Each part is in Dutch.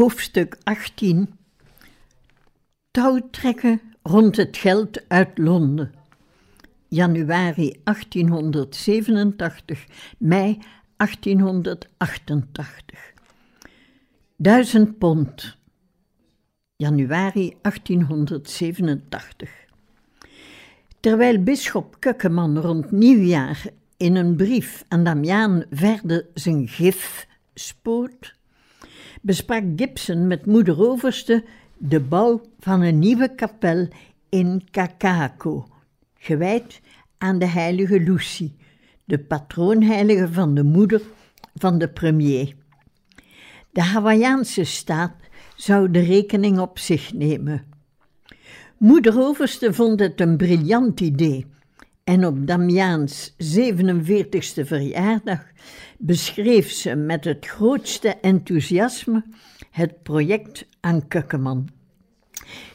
Hoofdstuk 18 Touwtrekken rond het geld uit Londen. Januari 1887, mei 1888. Duizend pond. Januari 1887. Terwijl bisschop Kukkeman rond nieuwjaar in een brief aan Damiaan Verde zijn gif spoort, besprak Gibson met moeder Overste de bouw van een nieuwe kapel in Kakako, gewijd aan de heilige Lucie, de patroonheilige van de moeder van de premier. De Hawaïaanse staat zou de rekening op zich nemen. Moeder Overste vond het een briljant idee en op Damiaans 47ste verjaardag beschreef ze met het grootste enthousiasme het project aan Kukkeman.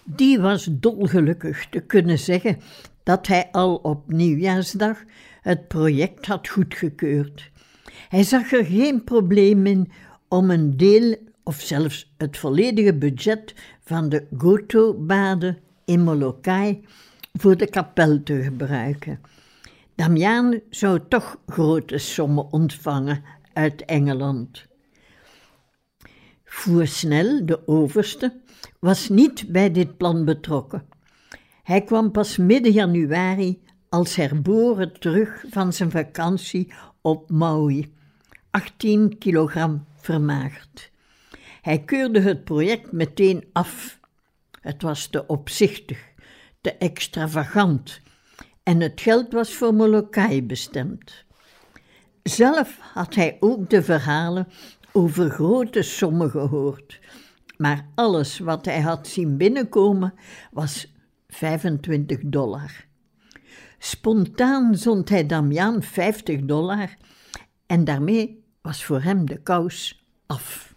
Die was dolgelukkig te kunnen zeggen dat hij al op nieuwjaarsdag het project had goedgekeurd. Hij zag er geen probleem in om een deel of zelfs het volledige budget van de Goto-baden in Molokai voor de kapel te gebruiken. Damiaan zou toch grote sommen ontvangen uit Engeland. Voersnel, de overste, was niet bij dit plan betrokken. Hij kwam pas midden januari als herboren terug van zijn vakantie op Maui, 18 kilogram vermagerd. Hij keurde het project meteen af. Het was te opzichtig, te extravagant en het geld was voor Molokai bestemd. Zelf had hij ook de verhalen over grote sommen gehoord, maar alles wat hij had zien binnenkomen was 25 dollar. Spontaan zond hij Damiaan 50 dollar en daarmee was voor hem de kous af.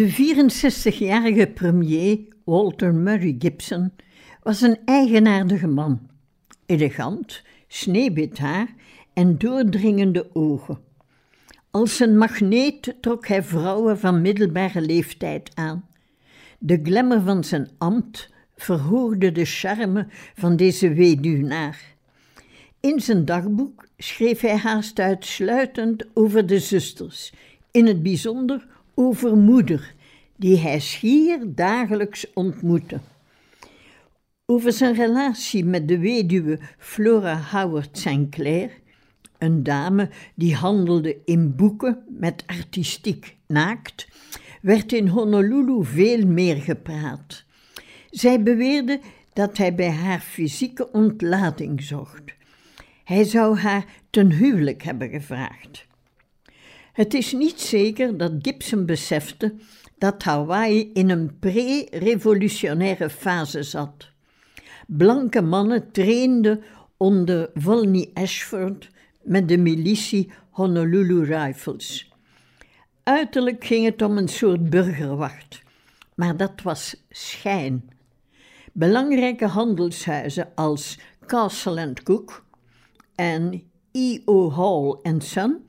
De 64-jarige premier Walter Murray Gibson was een eigenaardige man. Elegant, sneeuwwit haar en doordringende ogen. Als een magneet trok hij vrouwen van middelbare leeftijd aan. De glamour van zijn ambt verhoogde de charme van deze weduwnaar. In zijn dagboek schreef hij haast uitsluitend over de zusters, in het bijzonder over moeder, die hij schier dagelijks ontmoette. Over zijn relatie met de weduwe Flora Howard St. Clair, een dame die handelde in boeken met artistiek naakt, werd in Honolulu veel meer gepraat. Zij beweerde dat hij bij haar fysieke ontlading zocht. Hij zou haar ten huwelijk hebben gevraagd. Het is niet zeker dat Gibson besefte dat Hawaii in een pre-revolutionaire fase zat. Blanke mannen trainden onder Volney Ashford met de militie Honolulu Rifles. Uiterlijk ging het om een soort burgerwacht, maar dat was schijn. Belangrijke handelshuizen als Castle Cook en E.O. Hall Son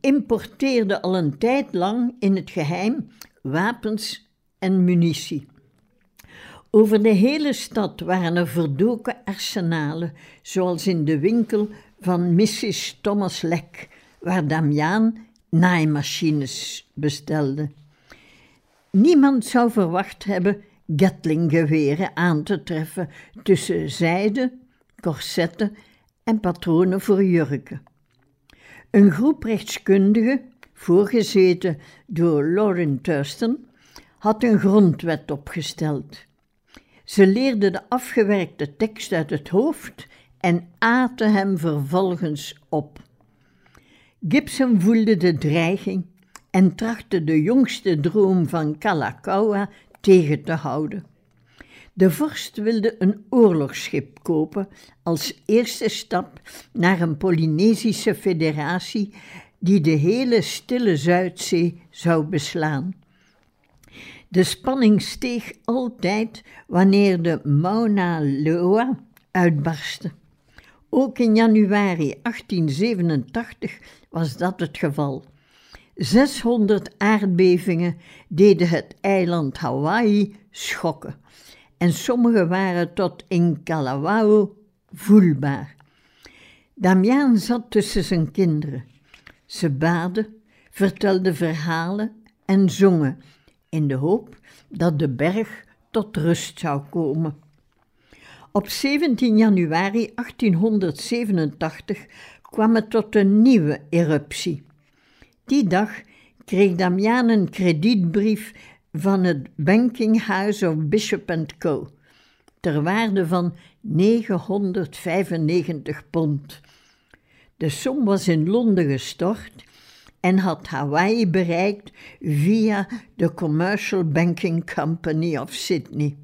importeerden al een tijd lang in het geheim wapens en munitie. Over de hele stad waren er verdoken arsenalen, zoals in de winkel van Mrs. Thomas Leck, waar Damiaan naaimachines bestelde. Niemand zou verwacht hebben Gatling-geweren aan te treffen tussen zijde, corsetten en patronen voor jurken. Een groep rechtskundigen, voorgezeten door Lauren Thurston, had een grondwet opgesteld. Ze leerden de afgewerkte tekst uit het hoofd en aten hem vervolgens op. Gibson voelde de dreiging en trachtte de jongste droom van Kalakaua tegen te houden. De vorst wilde een oorlogsschip kopen als eerste stap naar een Polynesische federatie die de hele stille Zuidzee zou beslaan. De spanning steeg altijd wanneer de Mauna Loa uitbarstte. Ook in januari 1887 was dat het geval. 600 aardbevingen deden het eiland Hawaii schokken en sommige waren tot in Kalawao voelbaar. Damiaan zat tussen zijn kinderen. Ze baden, vertelden verhalen en zongen in de hoop dat de berg tot rust zou komen. Op 17 januari 1887 kwam het tot een nieuwe eruptie. Die dag kreeg Damiaan een kredietbrief van het Banking House of Bishop Co. ter waarde van 995 pond. De som was in Londen gestort en had Hawaii bereikt via de Commercial Banking Company of Sydney.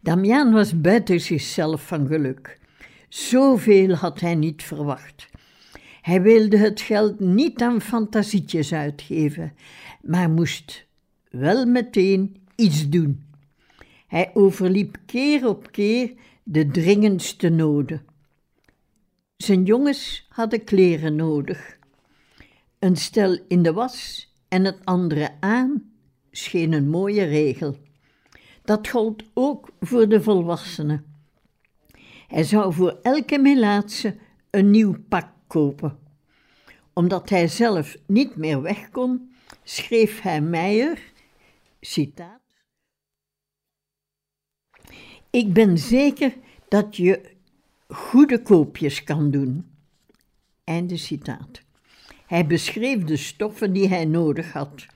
Damian was buiten zichzelf van geluk. Zoveel had hij niet verwacht. Hij wilde het geld niet aan fantasietjes uitgeven, maar moest wel meteen iets doen. Hij overliep keer op keer de dringendste noden. Zijn jongens hadden kleren nodig. Een stel in de was en het andere aan scheen een mooie regel. Dat gold ook voor de volwassenen. Hij zou voor elke melaatse een nieuw pak kopen. Omdat hij zelf niet meer weg kon, schreef hij Meijer, citaat, Ik ben zeker dat je goede koopjes kan doen. Einde citaat. Hij beschreef de stoffen die hij nodig had.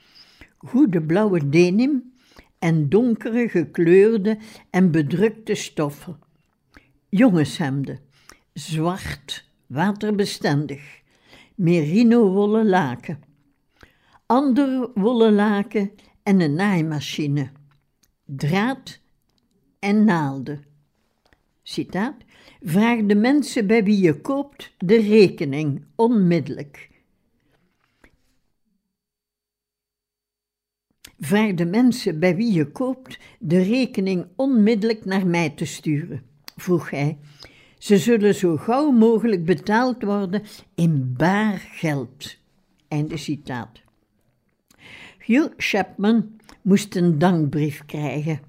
Goede blauwe denim en donkere gekleurde en bedrukte stoffen. Jongenshemden, zwart, waterbestendig, merino-wollen laken, andere wollen laken en een naaimachine, draad en naalden. Citaat, vraag de mensen bij wie je koopt de rekening onmiddellijk. vraag de mensen bij wie je koopt de rekening onmiddellijk naar mij te sturen, vroeg hij. Ze zullen zo gauw mogelijk betaald worden in baar geld. Einde citaat. Hugh Chapman moest een dankbrief krijgen.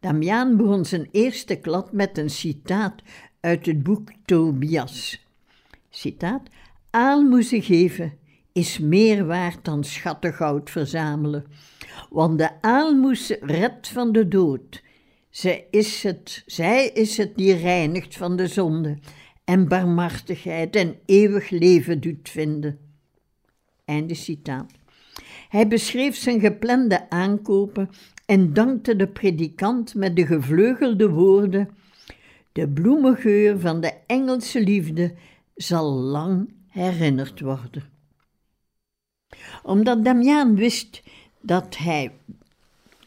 Damiaan begon zijn eerste klad met een citaat uit het boek Tobias. Citaat: Aalmoezen geven is meer waard dan schatten goud verzamelen, want de aalmoes redt van de dood. Zij is het, zij is het die reinigt van de zonde en barmhartigheid en eeuwig leven doet vinden. Einde citaat. Hij beschreef zijn geplande aankopen en dankte de predikant met de gevleugelde woorden: De bloemengeur van de Engelse liefde zal lang herinnerd worden. Omdat Damiaan wist dat hij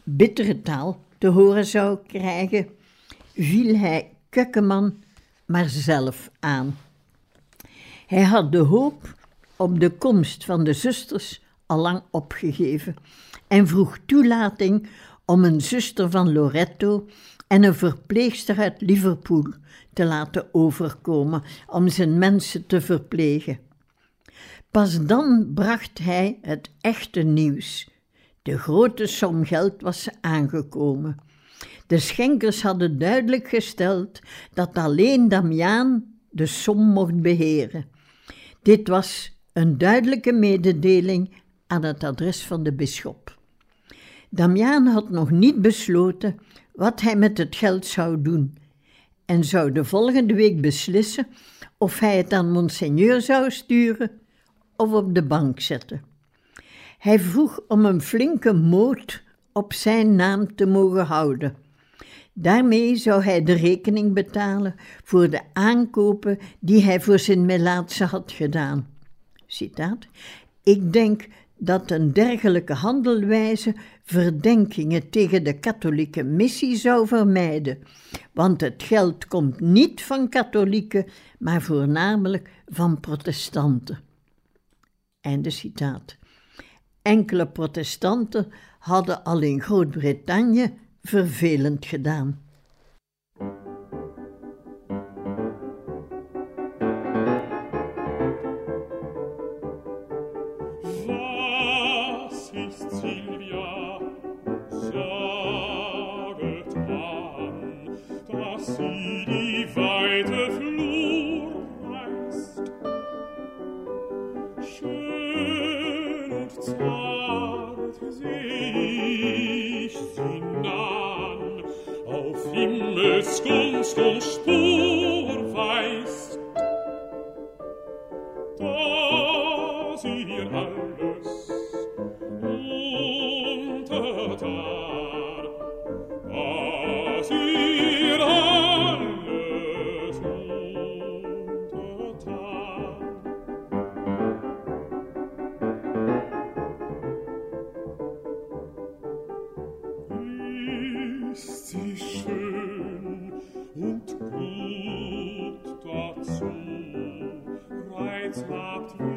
bittere taal te horen zou krijgen, viel hij Kukkeman maar zelf aan. Hij had de hoop op de komst van de zusters allang opgegeven en vroeg toelating om een zuster van Loretto en een verpleegster uit Liverpool te laten overkomen om zijn mensen te verplegen. Pas dan bracht hij het echte nieuws. De grote som geld was aangekomen. De schenkers hadden duidelijk gesteld dat alleen Damiaan de som mocht beheren. Dit was een duidelijke mededeling aan het adres van de bisschop. Damiaan had nog niet besloten wat hij met het geld zou doen en zou de volgende week beslissen of hij het aan monseigneur zou sturen of op de bank zetten. Hij vroeg om een flinke moot op zijn naam te mogen houden. Daarmee zou hij de rekening betalen voor de aankopen die hij voor zijn melaatse had gedaan. Citaat: Ik denk dat een dergelijke handelwijze verdenkingen tegen de katholieke missie zou vermijden, want het geld komt niet van katholieken, maar voornamelijk van protestanten. Einde citaat. Enkele protestanten hadden al in Groot-Brittannië vervelend gedaan. gut dazu, Reiz habt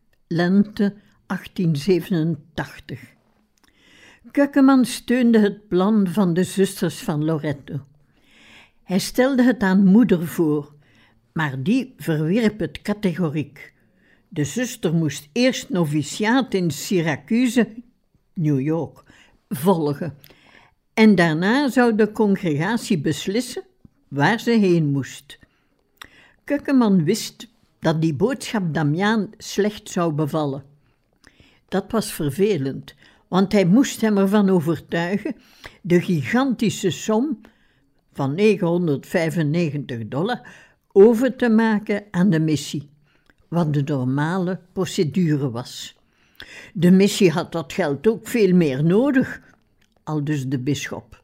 lente 1887. Kukkeman steunde het plan van de zusters van Loretto. Hij stelde het aan moeder voor, maar die verwierp het categoriek. De zuster moest eerst noviciaat in Syracuse, New York, volgen. En daarna zou de congregatie beslissen waar ze heen moest. Kukkeman wist dat die boodschap Damiaan slecht zou bevallen. Dat was vervelend, want hij moest hem ervan overtuigen de gigantische som van 995 dollar over te maken aan de missie, wat de normale procedure was. De missie had dat geld ook veel meer nodig, aldus de bisschop,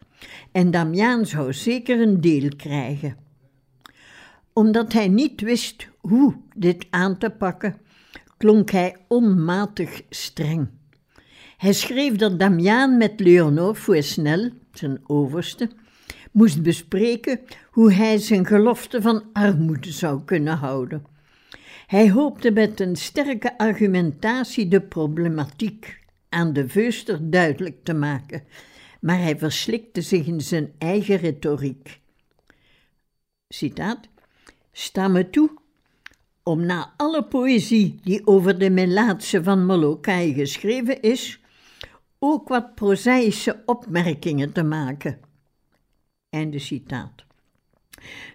en Damiaan zou zeker een deel krijgen. Omdat hij niet wist hoe dit aan te pakken, klonk hij onmatig streng. Hij schreef dat Damiaan met Leonor Fouesnel, zijn overste, moest bespreken hoe hij zijn gelofte van armoede zou kunnen houden. Hij hoopte met een sterke argumentatie de problematiek aan de veuster duidelijk te maken, maar hij verslikte zich in zijn eigen retoriek. Citaat: Sta me toe om na alle poëzie die over de Melaatse van Molokai geschreven is, ook wat prozaïsche opmerkingen te maken. Einde citaat.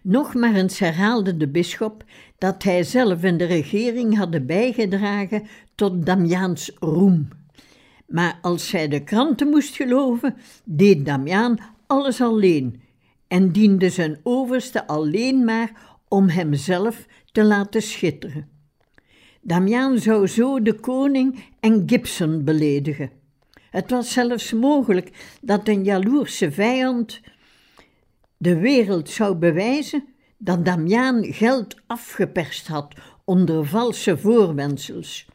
Nog maar eens herhaalde de bisschop dat hij zelf en de regering hadden bijgedragen tot Damiaans roem. Maar als zij de kranten moest geloven, deed Damiaan alles alleen en diende zijn overste alleen maar om hemzelf te laten schitteren. Damiaan zou zo de koning en Gibson beledigen. Het was zelfs mogelijk dat een jaloerse vijand de wereld zou bewijzen dat Damiaan geld afgeperst had onder valse voorwendsels.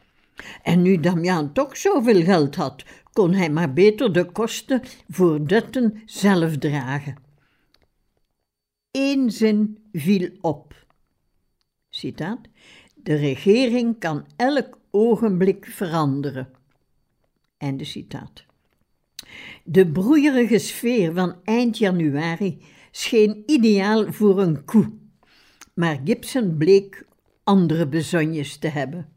En nu Damiaan toch zoveel geld had, kon hij maar beter de kosten voor Dutten zelf dragen. Eén zin viel op. Citaat: De regering kan elk ogenblik veranderen. Einde citaat. De broeierige sfeer van eind januari scheen ideaal voor een koe, maar Gibson bleek andere bezonjes te hebben.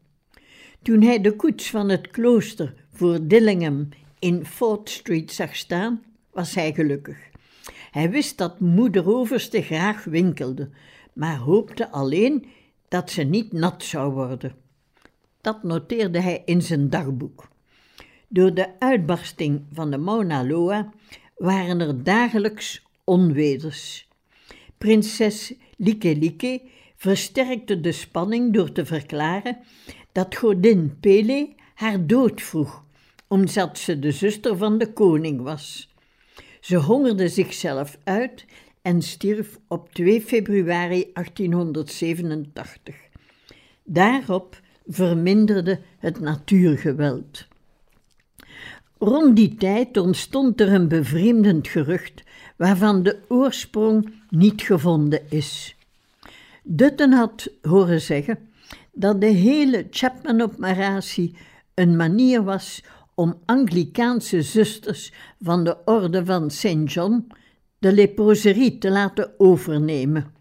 Toen hij de koets van het klooster voor Dillingham in Fort Street zag staan, was hij gelukkig. Hij wist dat moeder Overste graag winkelde, maar hoopte alleen dat ze niet nat zou worden. Dat noteerde hij in zijn dagboek. Door de uitbarsting van de Mauna Loa waren er dagelijks onweders. Prinses Like Like versterkte de spanning door te verklaren dat godin Pele haar dood vroeg, omdat ze de zuster van de koning was. Ze hongerde zichzelf uit en stierf op 2 februari 1887. Daarop verminderde het natuurgeweld. Rond die tijd ontstond er een bevreemdend gerucht waarvan de oorsprong niet gevonden is. Dutten had horen zeggen dat de hele Chapman-operatie een manier was om Anglikaanse zusters van de orde van St. John de leproserie te laten overnemen.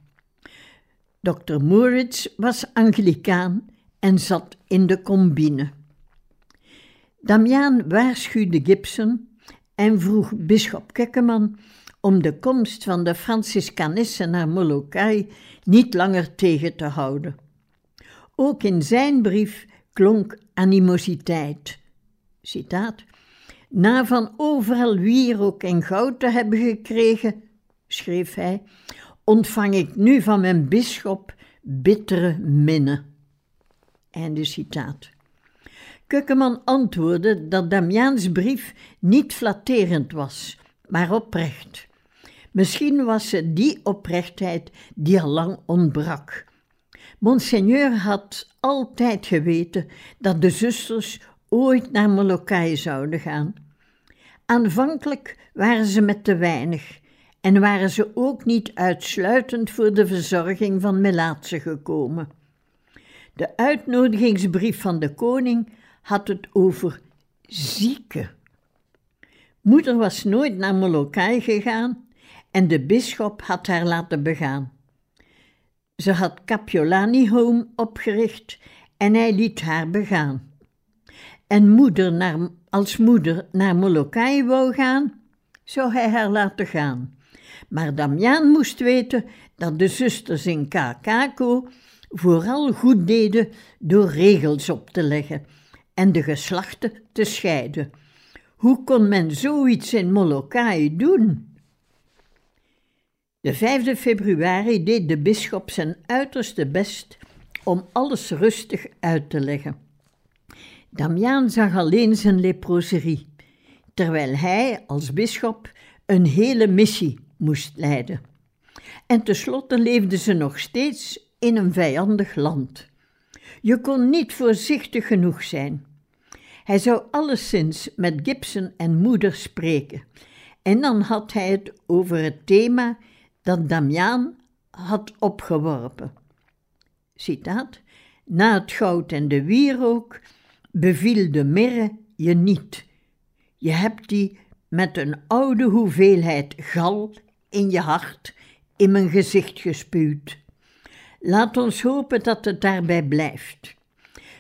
Dr. Moritz was Anglikaan en zat in de combine. Damiaan waarschuwde Gibson en vroeg bisschop Kekkeman om de komst van de Franciscanissen naar Molokai niet langer tegen te houden. Ook in zijn brief klonk animositeit. Citaat. Na van overal wierook en goud te hebben gekregen, schreef hij, ontvang ik nu van mijn bisschop bittere minne. Einde citaat. Kukkeman antwoordde dat Damiaans brief niet flatterend was, maar oprecht. Misschien was het die oprechtheid die al lang ontbrak. Monseigneur had altijd geweten dat de zusters ooit naar Molokai zouden gaan. Aanvankelijk waren ze met te weinig en waren ze ook niet uitsluitend voor de verzorging van melaatsen gekomen. De uitnodigingsbrief van de koning had het over zieken. Moeder was nooit naar Molokai gegaan en de bisschop had haar laten begaan. Ze had Capiolani Home opgericht en hij liet haar begaan. En moeder naar, als moeder naar Molokai wou gaan, zou hij haar laten gaan. Maar Damiaan moest weten dat de zusters in Kakako vooral goed deden door regels op te leggen en de geslachten te scheiden. Hoe kon men zoiets in Molokai doen? De 5 februari deed de bisschop zijn uiterste best om alles rustig uit te leggen. Damiaan zag alleen zijn leproserie, terwijl hij als bisschop een hele missie moest leiden. En tenslotte leefden ze nog steeds in een vijandig land. Je kon niet voorzichtig genoeg zijn. Hij zou alleszins met Gibson en moeder spreken, en dan had hij het over het thema dat Damiaan had opgeworpen. Citaat: Na het goud en de wierook beviel de mirre je niet. Je hebt die met een oude hoeveelheid gal in je hart in mijn gezicht gespuwd. Laat ons hopen dat het daarbij blijft.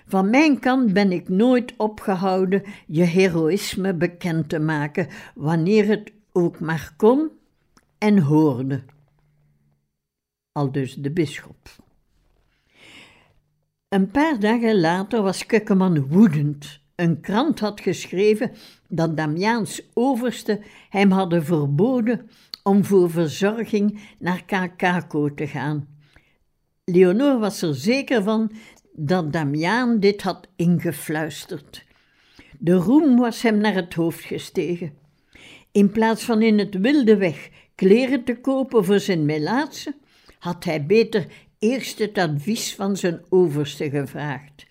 Van mijn kant ben ik nooit opgehouden je heroïsme bekend te maken, wanneer het ook maar kon en hoorde. Aldus de bisschop. Een paar dagen later was Kukkeman woedend. Een krant had geschreven dat Damiaans overste hem hadden verboden om voor verzorging naar Kakako te gaan. Leonor was er zeker van dat Damiaan dit had ingefluisterd. De roem was hem naar het hoofd gestegen. In plaats van in het wilde weg kleren te kopen voor zijn melaatse, had hij beter eerst het advies van zijn overste gevraagd.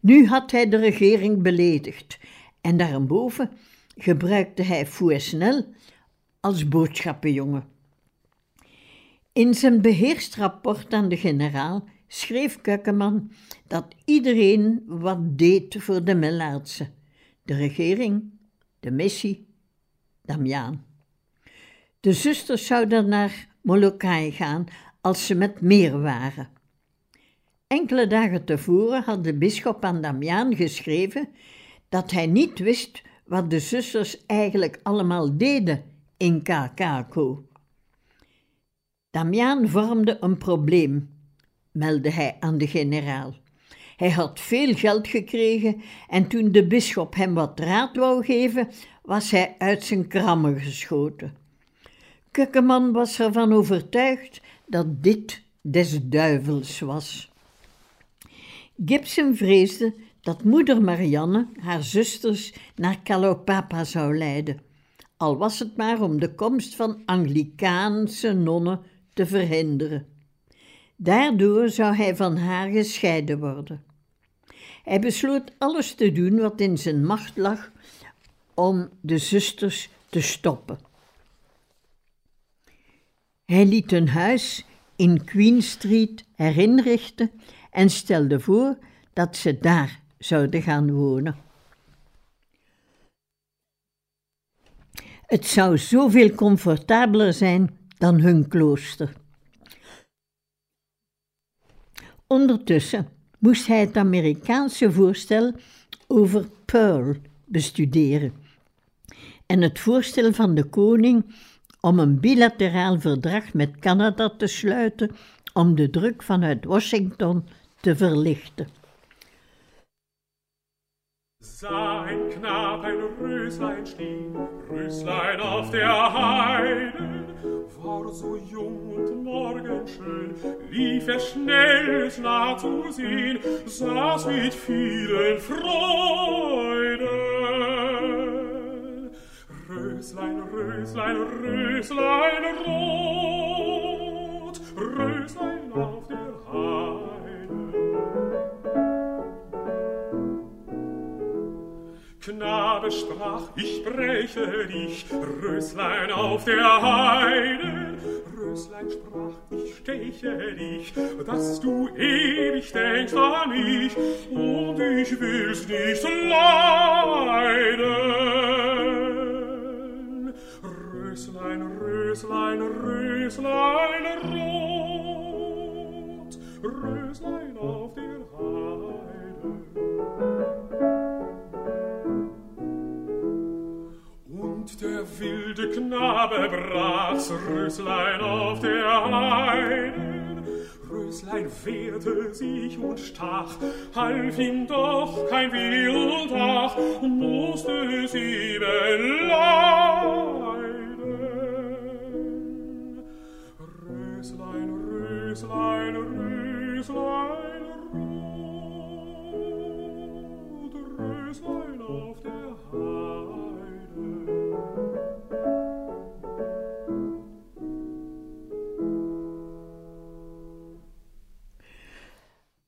Nu had hij de regering beledigd en daarboven gebruikte hij Fouesnel als boodschappenjongen. In zijn beheerst rapport aan de generaal schreef Kukkeman dat iedereen wat deed voor de Melaatse: de regering, de missie, Damiaan. De zusters zouden naar Molokai gaan als ze met meer waren. Enkele dagen tevoren had de bisschop aan Damiaan geschreven dat hij niet wist wat de zusters eigenlijk allemaal deden in Kakako. Damiaan vormde een probleem, meldde hij aan de generaal. Hij had veel geld gekregen en toen de bisschop hem wat raad wou geven, was hij uit zijn krammen geschoten. Kukkeman was ervan overtuigd dat dit des duivels was. Gibson vreesde dat moeder Marianne haar zusters naar Kalopapa zou leiden, al was het maar om de komst van Anglikaanse nonnen te verhinderen. Daardoor zou hij van haar gescheiden worden. Hij besloot alles te doen wat in zijn macht lag om de zusters te stoppen. Hij liet een huis in Queen Street herinrichten en stelde voor dat ze daar zouden gaan wonen. Het zou zoveel comfortabeler zijn dan hun klooster. Ondertussen moest hij het Amerikaanse voorstel over Pearl bestuderen en het voorstel van de koning om een bilateraal verdrag met Canada te sluiten om de druk vanuit Washington te verlichten. Sah ein Knab ein Röslein stehen, Röslein auf der Heide, war so jung und morgenschön, lief er schnell, es nah zu sehen, saß mit vielen Freuden. Röslein, Röslein, Röslein rot, Röslein auf der Heide. Knabe sprach, ich breche dich, Röslein auf der Heide. Röslein sprach, ich steche dich, dass du ewig denkst an mich, und ich will's nicht leiden. Röslein, Röslein, rot, Röslein auf der Heide. Und der wilde Knabe brach's Röslein auf der Heide. Röslein wehrte sich und stach, half ihm doch kein Weh und Ach, musste es eben Der Heide.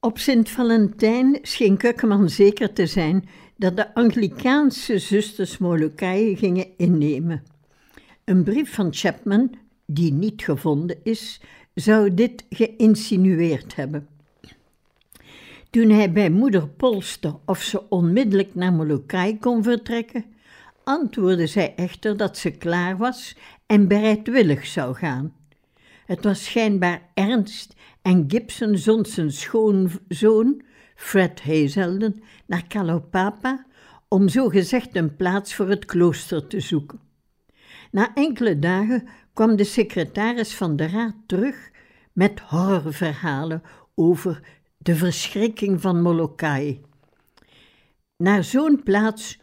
Op Sint-Valentijn scheen Kukkeman zeker te zijn dat de Anglikaanse zusters Molokai gingen innemen. Een brief van Chapman, die niet gevonden is, zou dit geïnsinueerd hebben. Toen hij bij moeder polste of ze onmiddellijk naar Molokai kon vertrekken, antwoordde zij echter dat ze klaar was en bereidwillig zou gaan. Het was schijnbaar ernst en Gibson zond zijn schoonzoon, Fred Hazelden, naar Kalopapa om zogezegd een plaats voor het klooster te zoeken. Na enkele dagen kwam de secretaris van de raad terug met horrorverhalen over de verschrikking van Molokai. Naar zo'n plaats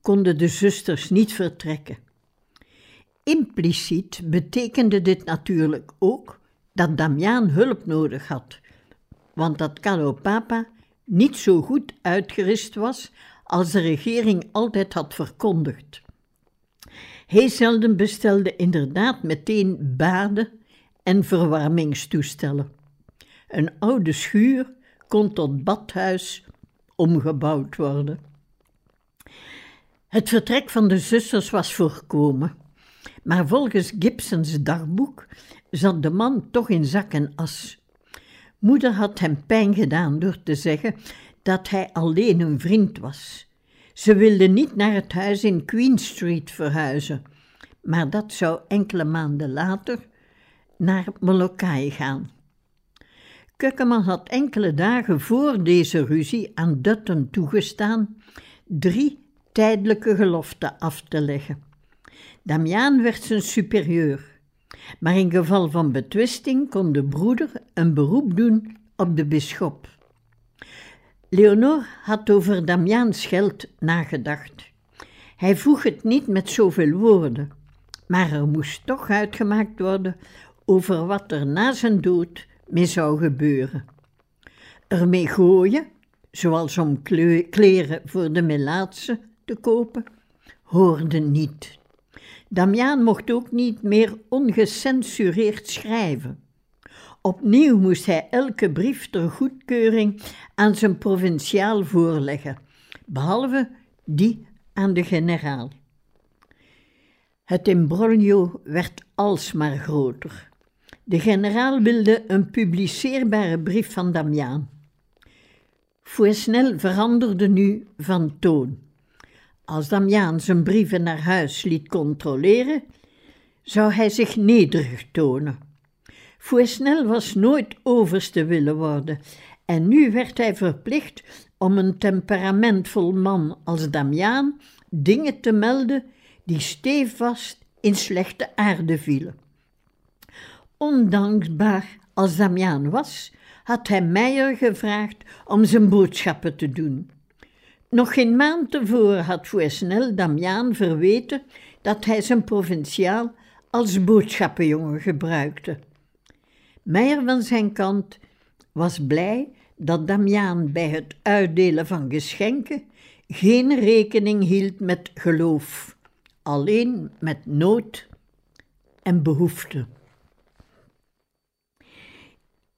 konden de zusters niet vertrekken. Impliciet betekende dit natuurlijk ook dat Damiaan hulp nodig had, want dat Kalopapa niet zo goed uitgerust was als de regering altijd had verkondigd. Heeselden bestelde inderdaad meteen baden en verwarmingstoestellen. Een oude schuur kon tot badhuis omgebouwd worden. Het vertrek van de zusters was voorkomen, maar volgens Gibsons dagboek zat de man toch in zak en as. Moeder had hem pijn gedaan door te zeggen dat hij alleen een vriend was. Ze wilde niet naar het huis in Queen Street verhuizen, maar dat zou enkele maanden later naar Molokai gaan. Kukkeman had enkele dagen voor deze ruzie aan Dutton toegestaan drie tijdelijke geloften af te leggen. Damiaan werd zijn superieur, maar in geval van betwisting kon de broeder een beroep doen op de bisschop. Leonor had over Damiaans geld nagedacht. Hij vroeg het niet met zoveel woorden, maar er moest toch uitgemaakt worden over wat er na zijn dood mee zou gebeuren. Ermee gooien, zoals om kleren voor de melaatse te kopen, hoorde niet. Damiaan mocht ook niet meer ongecensureerd schrijven. Opnieuw moest hij elke brief ter goedkeuring aan zijn provinciaal voorleggen, behalve die aan de generaal. Het imbroglio werd alsmaar groter. De generaal wilde een publiceerbare brief van Damiaan. Fouesnel veranderde nu van toon. Als Damiaan zijn brieven naar huis liet controleren, zou hij zich nederig tonen. Fouesnel was nooit overste willen worden en nu werd hij verplicht om een temperamentvol man als Damiaan dingen te melden die stevast in slechte aarde vielen. Ondankbaar als Damiaan was, had hij Meijer gevraagd om zijn boodschappen te doen. Nog geen maand tevoren had Fouesnel Damiaan verweten dat hij zijn provinciaal als boodschappenjongen gebruikte. Meijer van zijn kant was blij dat Damiaan bij het uitdelen van geschenken geen rekening hield met geloof, alleen met nood en behoefte.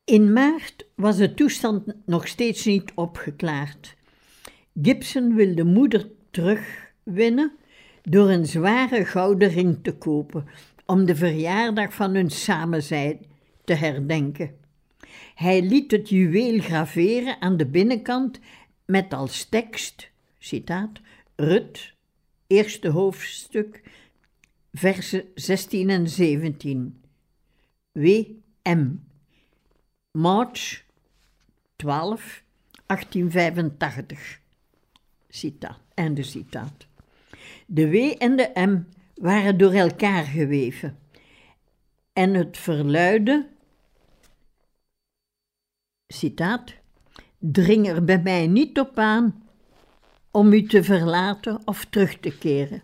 In maart was de toestand nog steeds niet opgeklaard. Gibson wilde moeder terug winnen door een zware gouden ring te kopen om de verjaardag van hun samenzijn te herdenken. Hij liet het juweel graveren aan de binnenkant met als tekst, citaat, Rut, eerste hoofdstuk, versen 16 en 17. W.M. March 12, 1885. Citaat, einde citaat. De W en de M waren door elkaar geweven en het verluidde, citaat, dring er bij mij niet op aan om u te verlaten of terug te keren,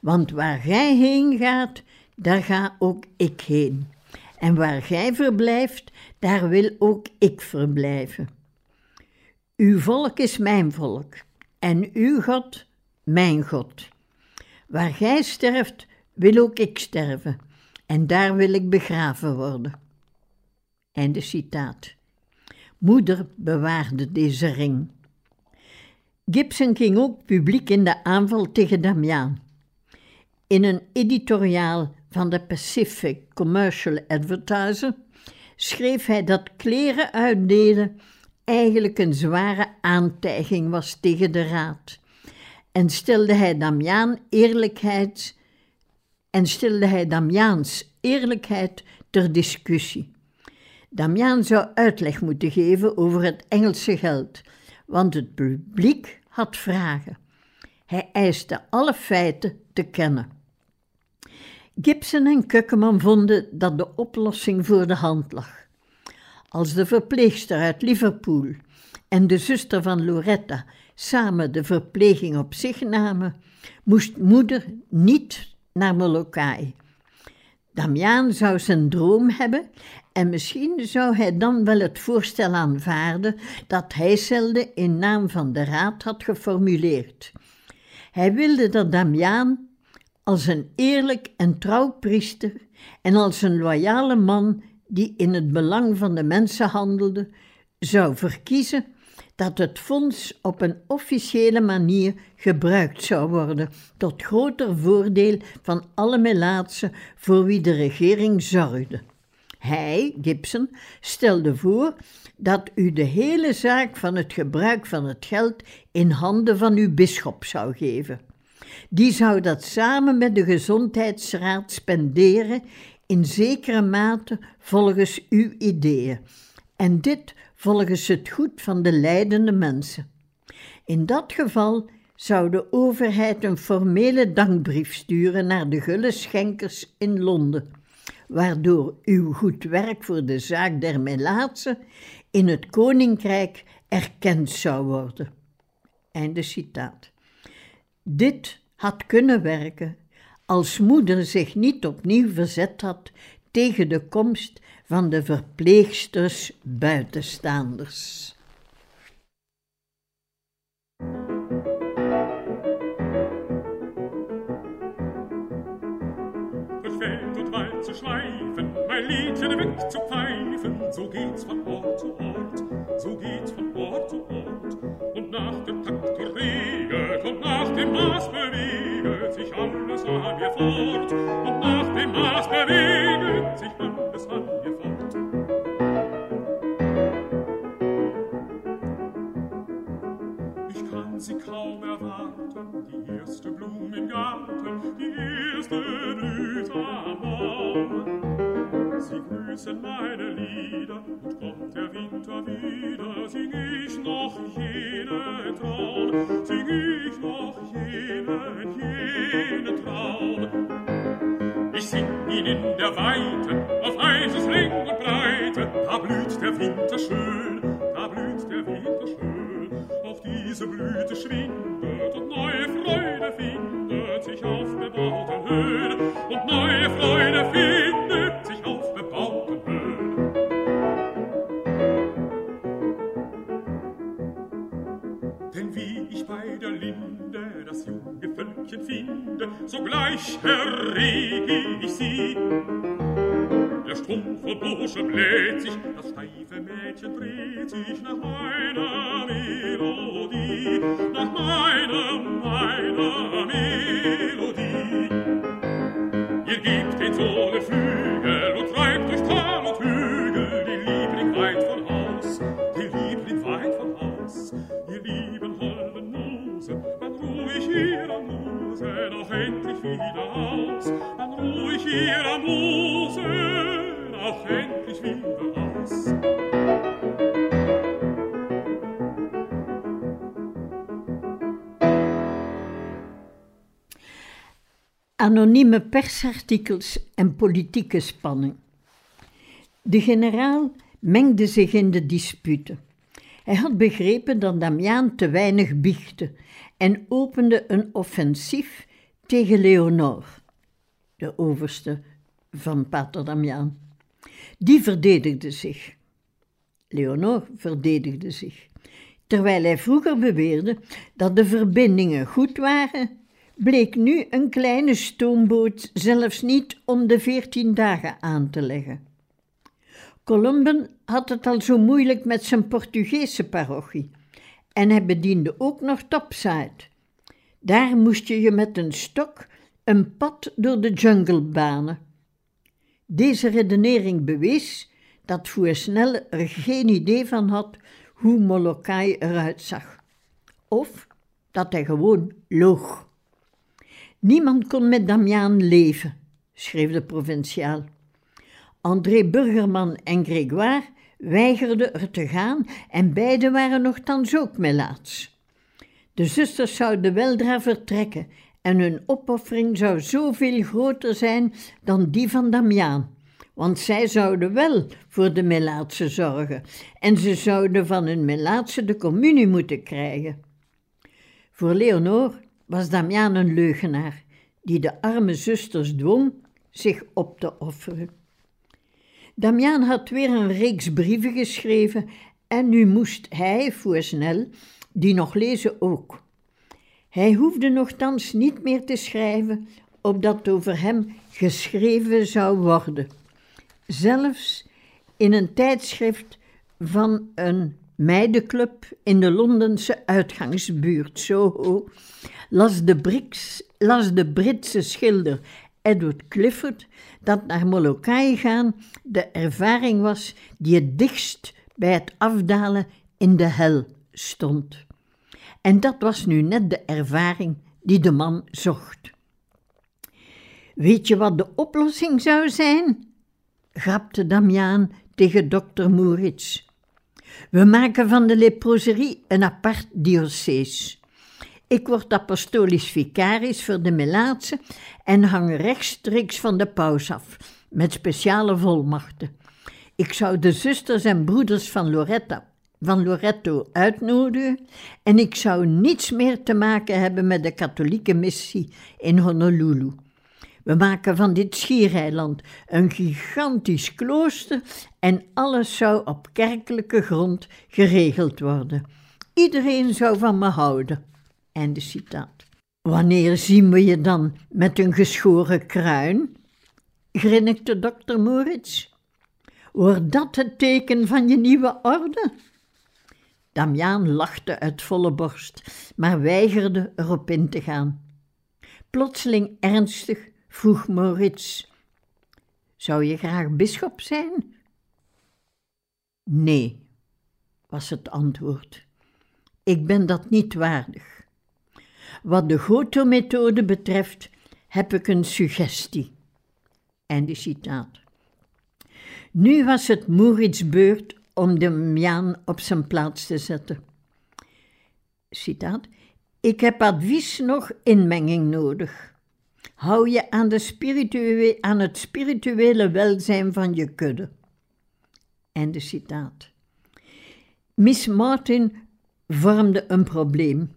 want waar gij heen gaat, daar ga ook ik heen. En waar gij verblijft, daar wil ook ik verblijven. Uw volk is mijn volk, en uw God mijn God. Waar gij sterft, wil ook ik sterven, en daar wil ik begraven worden. Einde citaat. Moeder bewaarde deze ring. Gibson ging ook publiek in de aanval tegen Damiaan. In een editoriaal van de Pacific Commercial Advertiser schreef hij dat kleren uitdelen eigenlijk een zware aantijging was tegen de raad. En stelde hij Damiaan eerlijkheid en stelde hij Damiaans eerlijkheid ter discussie. Damiaan zou uitleg moeten geven over het Engelse geld, want het publiek had vragen. Hij eiste alle feiten te kennen. Gibson en Kukkeman vonden dat de oplossing voor de hand lag. Als de verpleegster uit Liverpool en de zuster van Loretta samen de verpleging op zich namen, moest moeder niet naar Molokai. Damiaan zou zijn droom hebben en misschien zou hij dan wel het voorstel aanvaarden dat Heiselde in naam van de raad had geformuleerd. Hij wilde dat Damiaan als een eerlijk en trouw priester en als een loyale man die in het belang van de mensen handelde, zou verkiezen dat het fonds op een officiële manier gebruikt zou worden, tot groter voordeel van alle melaatsen voor wie de regering zorgde. Hij, Gibson, stelde voor dat u de hele zaak van het gebruik van het geld in handen van uw bisschop zou geven. Die zou dat samen met de gezondheidsraad spenderen in zekere mate volgens uw ideeën. En dit volgens het goed van de leidende mensen. In dat geval zou de overheid een formele dankbrief sturen naar de gulle schenkers in Londen, waardoor uw goed werk voor de zaak der Melaatse in het koninkrijk erkend zou worden. Einde citaat. Dit had kunnen werken als moeder zich niet opnieuw verzet had tegen de komst van de verpleegsters buitenstaanders. Mein Liedchen weg zu pfeifen, so geht's von Ort zu Ort, so geht's von Ort zu Ort. Und nach dem Takt Regel kommt nach dem Maß bewegt sich alles an mir fort, und nach dem Maß bewegt sich alles an Ich kann sie kaum erwarten, die erste Blume im Garten, die erste Blüte am Baum. Sie grüßen meine Lieder, und kommt der Winter wieder, sing ich noch jenen Traum, sing ich noch jenen, jenen Traum. Ich sing ihn in der Weite, auf Eises Länge und Breite, da blüht der Winter schön, Diese Blüte schwindet und neue Freude findet sich auf bebauten Höhen, und neue Freude findet sich auf bebauten Höhen. Denn wie ich bei der Linde das junge Völkchen finde, sogleich errege ich sie. Der Strumpf und Busche bläht sich, das steife Mädchen dreht sich nach meiner nach meiner, meiner Melodie. Ihr gebt den Sohn Flügel und treibt durch Tal und Hügel, die Liebling weit von Haus, die Liebling weit von Haus. Ihr lieben holden Musen, wann ruh ich ihrer Muse noch endlich wieder aus, wann ruh ich ihrer Muse noch endlich wieder aus. Anonieme persartikels en politieke spanning. De generaal mengde zich in de disputen. Hij had begrepen dat Damiaan te weinig biechte en opende een offensief tegen Leonor, de overste van Pater Damiaan. Die verdedigde zich. Leonor verdedigde zich. Terwijl hij vroeger beweerde dat de verbindingen goed waren, bleek nu een kleine stoomboot zelfs niet om de veertien dagen aan te leggen. Columben had het al zo moeilijk met zijn Portugese parochie en hij bediende ook nog topside. Daar moest je je met een stok een pad door de jungle banen. Deze redenering bewees dat Voersnel er geen idee van had hoe Molokai eruit zag. Of dat hij gewoon loog. Niemand kon met Damiaan leven, schreef de provinciaal. André Burgerman en Grégoire weigerden er te gaan en beiden waren nogthans ook melaats. De zusters zouden weldra vertrekken en hun opoffering zou zoveel groter zijn dan die van Damiaan, want zij zouden wel voor de melaatse zorgen en ze zouden van hun melaatse de communie moeten krijgen. Voor Leonor was Damiaan een leugenaar die de arme zusters dwong zich op te offeren. Damiaan had weer een reeks brieven geschreven en nu moest hij, voorsnel, die nog lezen ook. Hij hoefde nogthans niet meer te schrijven, opdat over hem geschreven zou worden. Zelfs in een tijdschrift van een meidenclub in de Londense uitgangsbuurt Soho las de, las de Britse schilder Edward Clifford dat naar Molokai gaan de ervaring was die het dichtst bij het afdalen in de hel stond. En dat was nu net de ervaring die de man zocht. Weet je wat de oplossing zou zijn? grapte Damiaan tegen dokter Moerits. We maken van de leproserie een apart diocees. Ik word apostolisch vicaris voor de Melaatse en hang rechtstreeks van de paus af, met speciale volmachten. Ik zou de zusters en broeders van Loretta van Loretto uitnodigen en ik zou niets meer te maken hebben met de katholieke missie in Honolulu. We maken van dit schiereiland een gigantisch klooster en alles zou op kerkelijke grond geregeld worden. Iedereen zou van me houden. Einde citaat. Wanneer zien we je dan met een geschoren kruin? grinnikte dokter Moritz. Wordt dat het teken van je nieuwe orde? Damiaan lachte uit volle borst, maar weigerde erop in te gaan. Plotseling ernstig vroeg Moritz: Zou je graag bisschop zijn? Nee, was het antwoord. Ik ben dat niet waardig. Wat de Goto-methode betreft, heb ik een suggestie. Einde citaat. Nu was het Moritz beurt om de Miaan op zijn plaats te zetten. Citaat. Ik heb advies nog inmenging nodig. Hou je aan, de aan het spirituele welzijn van je kudde. Einde citaat. Miss Martin vormde een probleem.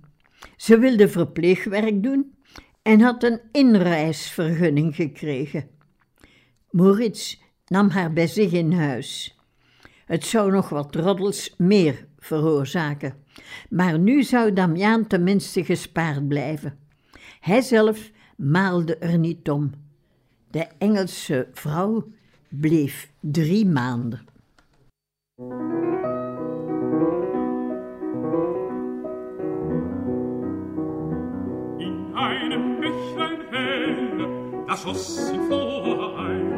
Ze wilde verpleegwerk doen en had een inreisvergunning gekregen. Moritz nam haar bij zich in huis. Het zou nog wat roddels meer veroorzaken, maar nu zou Damiaan tenminste gespaard blijven. Hij zelf maalde er niet om. De Engelse vrouw bleef drie maanden. In einem Bächlein helle, da schoss sie vorein,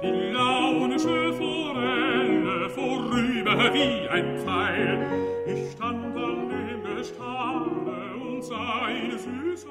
die launische Forelle vorüber wie ein Pfeil. Ich stand an dem Gestade und sah eine süße